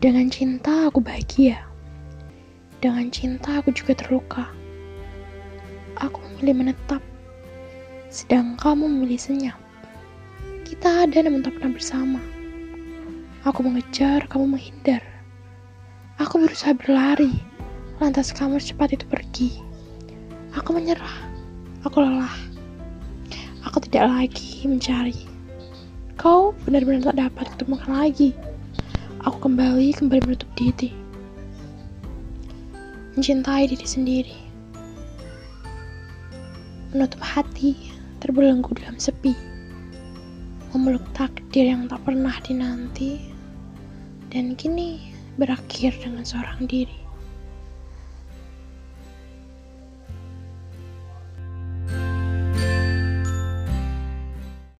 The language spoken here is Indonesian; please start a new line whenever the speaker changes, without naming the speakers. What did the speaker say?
Dengan cinta aku bahagia. Dengan cinta aku juga terluka. Aku memilih menetap, sedang kamu memilih senyap. Kita ada namun tak pernah bersama. Aku mengejar, kamu menghindar. Aku berusaha berlari, lantas kamu secepat itu pergi. Aku menyerah, aku lelah. Aku tidak lagi mencari. Kau benar-benar tak dapat kutemukan lagi. Aku kembali, kembali menutup diri. Mencintai diri sendiri. Menutup hati, terbelenggu dalam sepi. Memeluk takdir yang tak pernah dinanti. Dan kini berakhir dengan seorang diri.